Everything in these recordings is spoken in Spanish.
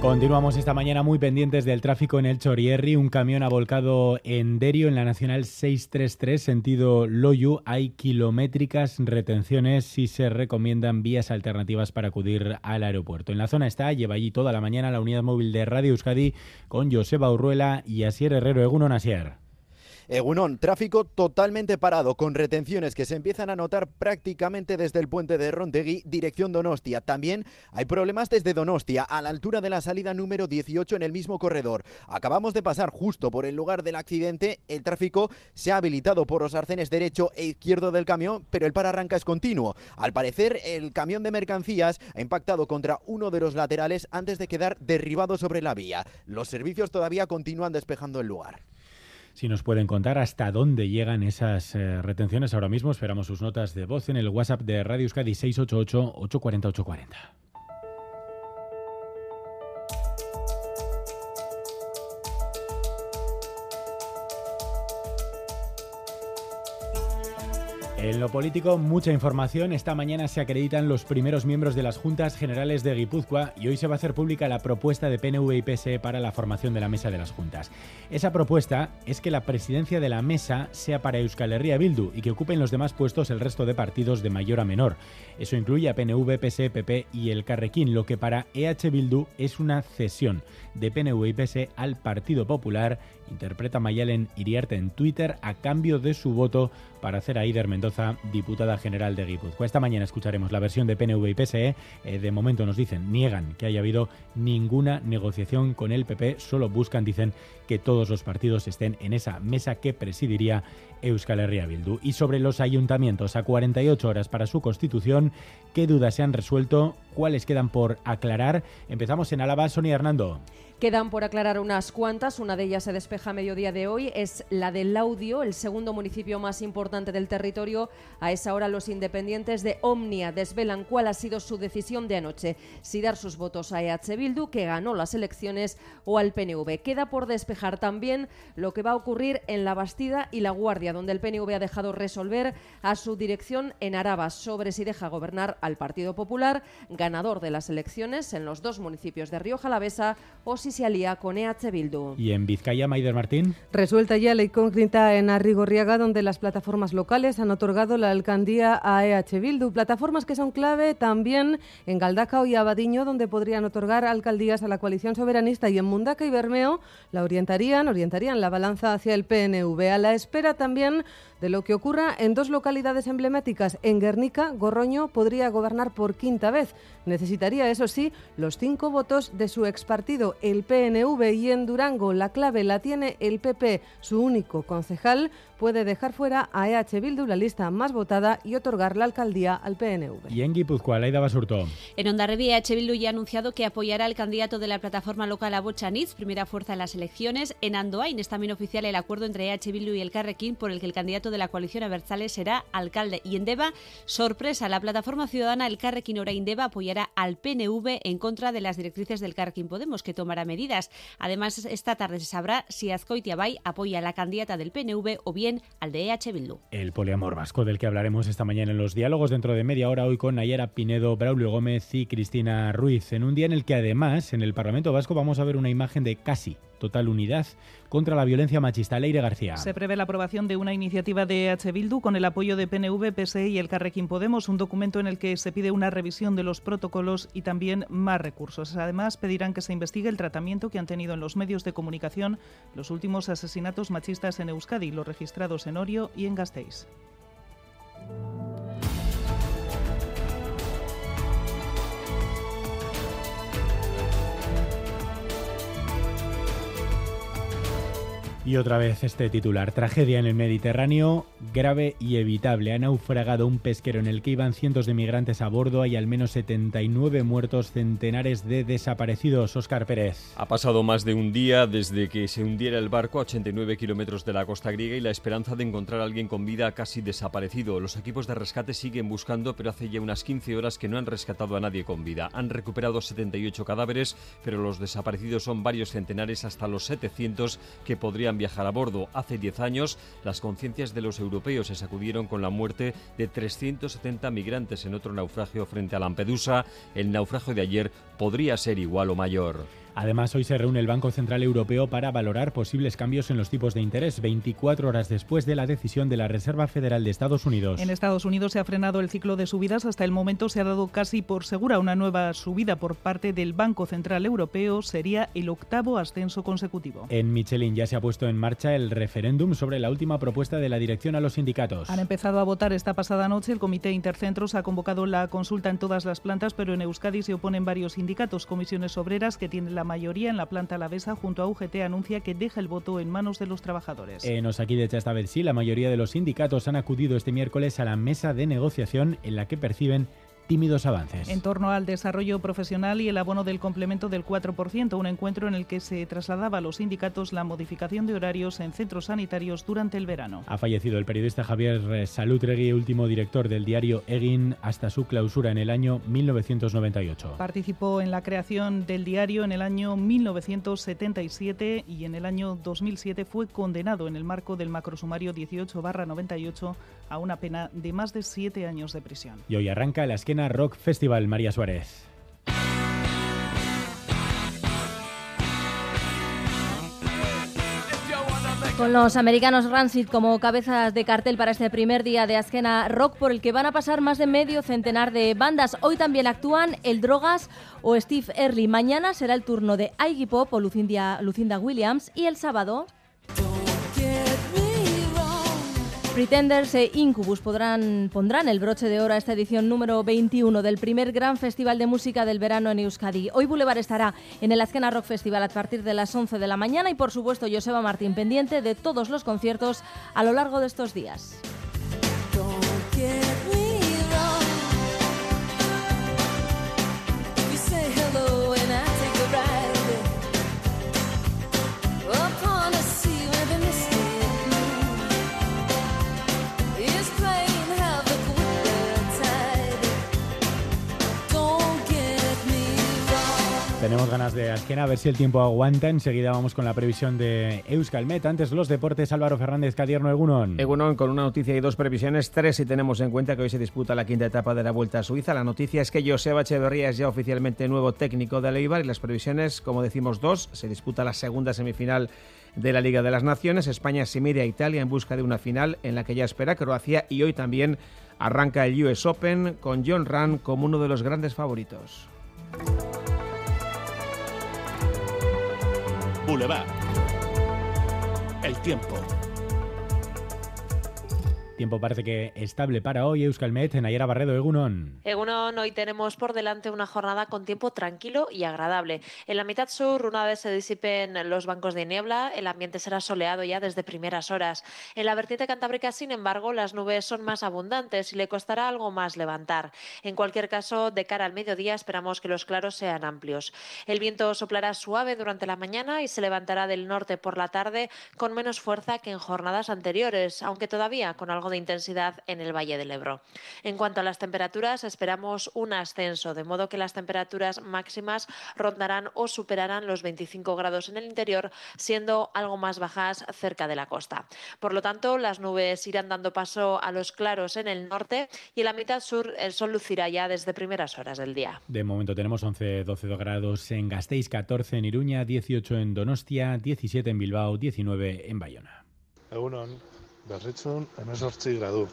Continuamos esta mañana muy pendientes del tráfico en el Chorierri. Un camión ha volcado en Derio, en la Nacional 633, sentido Loyu. Hay kilométricas retenciones y se recomiendan vías alternativas para acudir al aeropuerto. En la zona está, lleva allí toda la mañana la unidad móvil de Radio Euskadi con Joseba Urruela y Asier Herrero Eguno Nasier. Egunón, tráfico totalmente parado, con retenciones que se empiezan a notar prácticamente desde el puente de Rontegui, dirección Donostia. También hay problemas desde Donostia, a la altura de la salida número 18 en el mismo corredor. Acabamos de pasar justo por el lugar del accidente. El tráfico se ha habilitado por los arcenes derecho e izquierdo del camión, pero el par arranca es continuo. Al parecer, el camión de mercancías ha impactado contra uno de los laterales antes de quedar derribado sobre la vía. Los servicios todavía continúan despejando el lugar si nos pueden contar hasta dónde llegan esas eh, retenciones ahora mismo. Esperamos sus notas de voz en el WhatsApp de Radio Euskadi 688 840 840. En lo político, mucha información. Esta mañana se acreditan los primeros miembros de las Juntas Generales de Guipúzcoa y hoy se va a hacer pública la propuesta de PNV y PSE para la formación de la mesa de las Juntas. Esa propuesta es que la presidencia de la mesa sea para Euskal Herria Bildu y que ocupen los demás puestos el resto de partidos de mayor a menor. Eso incluye a PNV, PSE, PP y el Carrequín, lo que para EH Bildu es una cesión de PNV y PSE al Partido Popular, interpreta Mayalen Iriarte en Twitter a cambio de su voto para hacer a Ider Mendoza diputada general de Guipúzcoa. Esta mañana escucharemos la versión de PNV y PSE. Eh, de momento nos dicen, niegan que haya habido ninguna negociación con el PP, solo buscan, dicen, que todos los partidos estén en esa mesa que presidiría Euskal Herria Bildu. Y sobre los ayuntamientos, a 48 horas para su constitución, ¿qué dudas se han resuelto? ¿Cuáles quedan por aclarar? Empezamos en Álava, Sonia Hernando. Quedan por aclarar unas cuantas, una de ellas se despeja a mediodía de hoy, es la del Laudio, el segundo municipio más importante del territorio. A esa hora los independientes de Omnia desvelan cuál ha sido su decisión de anoche, si dar sus votos a EH Bildu, que ganó las elecciones, o al PNV. Queda por despejar también lo que va a ocurrir en La Bastida y La Guardia, donde el PNV ha dejado resolver a su dirección en Araba sobre si deja gobernar al Partido Popular, ganador de las elecciones en los dos municipios de Río Jalavesa, o si se alía con EH Bildu. ¿Y en Vizcaya, Maider Martín? Resuelta ya la incógnita en Arrigorriaga, donde las plataformas locales han otorgado la alcaldía a EH Bildu. Plataformas que son clave también en Galdacao y Abadiño, donde podrían otorgar alcaldías a la coalición soberanista y en Mundaca y Bermeo la orientarían, orientarían la balanza hacia el PNV. A la espera también de lo que ocurra en dos localidades emblemáticas. En Guernica, Gorroño podría gobernar por quinta vez. Necesitaría, eso sí, los cinco votos de su expartido, el PNV, y en Durango la clave la tiene el PP, su único concejal, puede dejar fuera a EH Bildu, la lista más votada, y otorgar la alcaldía al PNV. Y en Guipúzcoa, Laida Basurto. En Ondarribia, EH Bildu ya ha anunciado que apoyará al candidato de la plataforma local a Bochanitz, primera fuerza en las elecciones. En Andoain es también oficial el acuerdo entre EH Bildu y el Carrequín por el que el candidato de la coalición Abertzale será alcalde. Y en Deva, sorpresa, la plataforma ciudadana El Carrequín Ora Indeva apoyará al PNV en contra de las directrices del Carrequín Podemos, que tomará medidas. Además, esta tarde se sabrá si Azcoitia Bay apoya a la candidata del PNV o bien al de EH Bildu. El poliamor vasco del que hablaremos esta mañana en los diálogos dentro de media hora hoy con Nayara Pinedo, Braulio Gómez y Cristina Ruiz, en un día en el que además en el Parlamento Vasco vamos a ver una imagen de casi total unidad contra la violencia machista. Leire García. Se prevé la aprobación de una iniciativa de EH Bildu con el apoyo de PNV, PSE y el Carrequín Podemos, un documento en el que se pide una revisión de los protocolos y también más recursos. Además, pedirán que se investigue el tratamiento que han tenido en los medios de comunicación los últimos asesinatos machistas en Euskadi, los registrados en Orio y en Gasteiz. Y otra vez este titular. Tragedia en el Mediterráneo, grave y evitable. Ha naufragado un pesquero en el que iban cientos de migrantes a bordo. Hay al menos 79 muertos, centenares de desaparecidos. Oscar Pérez. Ha pasado más de un día desde que se hundiera el barco a 89 kilómetros de la costa griega y la esperanza de encontrar a alguien con vida casi desaparecido. Los equipos de rescate siguen buscando, pero hace ya unas 15 horas que no han rescatado a nadie con vida. Han recuperado 78 cadáveres, pero los desaparecidos son varios centenares hasta los 700 que podrían viajar a bordo. Hace 10 años, las conciencias de los europeos se sacudieron con la muerte de 370 migrantes en otro naufragio frente a Lampedusa. El naufragio de ayer podría ser igual o mayor. Además, hoy se reúne el Banco Central Europeo para valorar posibles cambios en los tipos de interés, 24 horas después de la decisión de la Reserva Federal de Estados Unidos. En Estados Unidos se ha frenado el ciclo de subidas. Hasta el momento se ha dado casi por segura una nueva subida por parte del Banco Central Europeo. Sería el octavo ascenso consecutivo. En Michelin ya se ha puesto en marcha el referéndum sobre la última propuesta de la dirección a los sindicatos. Han empezado a votar esta pasada noche. El Comité Intercentros ha convocado la consulta en todas las plantas, pero en Euskadi se oponen varios sindicatos, comisiones obreras que tienen la mayoría en la planta alavesa junto a UGT anuncia que deja el voto en manos de los trabajadores. En Osakidecha esta vez sí, la mayoría de los sindicatos han acudido este miércoles a la mesa de negociación en la que perciben tímidos avances. En torno al desarrollo profesional y el abono del complemento del 4%, un encuentro en el que se trasladaba a los sindicatos la modificación de horarios en centros sanitarios durante el verano. Ha fallecido el periodista Javier Salutregui, último director del diario Egin hasta su clausura en el año 1998. Participó en la creación del diario en el año 1977 y en el año 2007 fue condenado en el marco del macrosumario 18-98 a una pena de más de siete años de prisión. Y hoy arranca la Rock Festival María Suárez. Con los americanos Rancid como cabezas de cartel para este primer día de Askena Rock, por el que van a pasar más de medio centenar de bandas. Hoy también actúan El Drogas o Steve Early. Mañana será el turno de Iggy Pop o Lucinda Williams. Y el sábado. Pretenders e Incubus podrán, pondrán el broche de oro a esta edición número 21 del primer gran festival de música del verano en Euskadi. Hoy Boulevard estará en el Azkena Rock Festival a partir de las 11 de la mañana y por supuesto Joseba Martín pendiente de todos los conciertos a lo largo de estos días. Azkena, a ver si el tiempo aguanta. Enseguida vamos con la previsión de Euskalmet. Antes los deportes, Álvaro Fernández, Cadierno, Egunon. Egunon con una noticia y dos previsiones, tres si tenemos en cuenta que hoy se disputa la quinta etapa de la Vuelta a Suiza. La noticia es que Joseba Echeverría es ya oficialmente nuevo técnico de Leibar y las previsiones, como decimos, dos. Se disputa la segunda semifinal de la Liga de las Naciones. España se mide a Italia en busca de una final en la que ya espera Croacia y hoy también arranca el US Open con John Ram como uno de los grandes favoritos. Boulevard. El tiempo. Tiempo parece que estable para hoy, Euskalmet, Nayara Barredo, Egunon. Egunon, hoy tenemos por delante una jornada con tiempo tranquilo y agradable. En la mitad sur, una vez se disipen los bancos de niebla, el ambiente será soleado ya desde primeras horas. En la vertiente cantábrica, sin embargo, las nubes son más abundantes y le costará algo más levantar. En cualquier caso, de cara al mediodía, esperamos que los claros sean amplios. El viento soplará suave durante la mañana y se levantará del norte por la tarde con menos fuerza que en jornadas anteriores, aunque todavía con algo de intensidad en el Valle del Ebro. En cuanto a las temperaturas, esperamos un ascenso, de modo que las temperaturas máximas rondarán o superarán los 25 grados en el interior, siendo algo más bajas cerca de la costa. Por lo tanto, las nubes irán dando paso a los claros en el norte y en la mitad sur el sol lucirá ya desde primeras horas del día. De momento tenemos 11-12 grados en Gasteiz, 14 en Iruña, 18 en Donostia, 17 en Bilbao, 19 en Bayona. Berritzun, emezortzi gradu.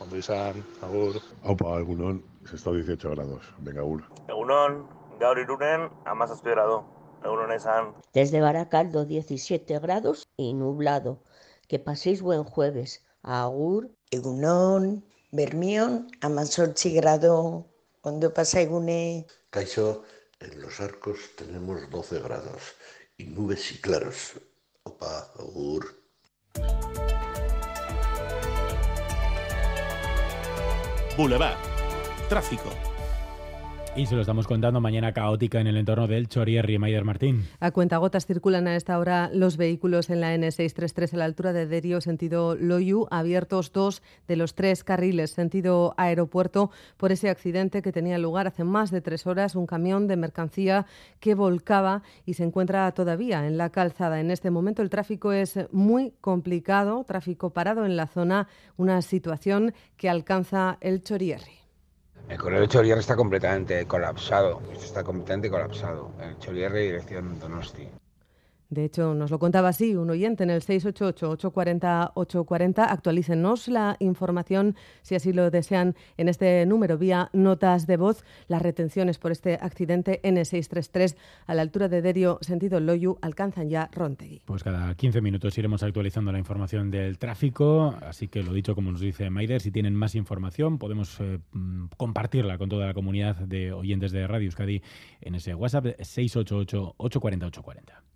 Ondo izan, agur. Aupa, egunon, se está 18 grados. Venga, agur. Egunon, gaur irunen, amazazpi grado. Egunon izan. Desde Baracaldo, 17 grados y nublado. Que paséis buen jueves. Agur. Egunon, Bermión, amazortzi grado. Ondo pasa egune. Caixo, en los arcos tenemos 12 grados y nubes y claros. Opa, agur. Boulevard. Tráfico. Y se lo estamos contando mañana caótica en el entorno del Chorierri, Maider Martín. A cuentagotas circulan a esta hora los vehículos en la N633 a la altura de Derio, sentido Loyu, abiertos dos de los tres carriles, sentido aeropuerto, por ese accidente que tenía lugar hace más de tres horas, un camión de mercancía que volcaba y se encuentra todavía en la calzada. En este momento el tráfico es muy complicado, tráfico parado en la zona, una situación que alcanza el Chorierri. El corredor de Chorierre está completamente colapsado. Está completamente colapsado. El Chorierre dirección Donosti. De hecho, nos lo contaba así un oyente en el 688-840-840. Actualícenos la información, si así lo desean, en este número vía notas de voz. Las retenciones por este accidente N633 a la altura de Derio, sentido Loyu, alcanzan ya Rontegui. Pues cada 15 minutos iremos actualizando la información del tráfico. Así que lo dicho, como nos dice Maider, si tienen más información, podemos eh, mm, compartirla con toda la comunidad de oyentes de Radio Euskadi en ese WhatsApp 688-840-840.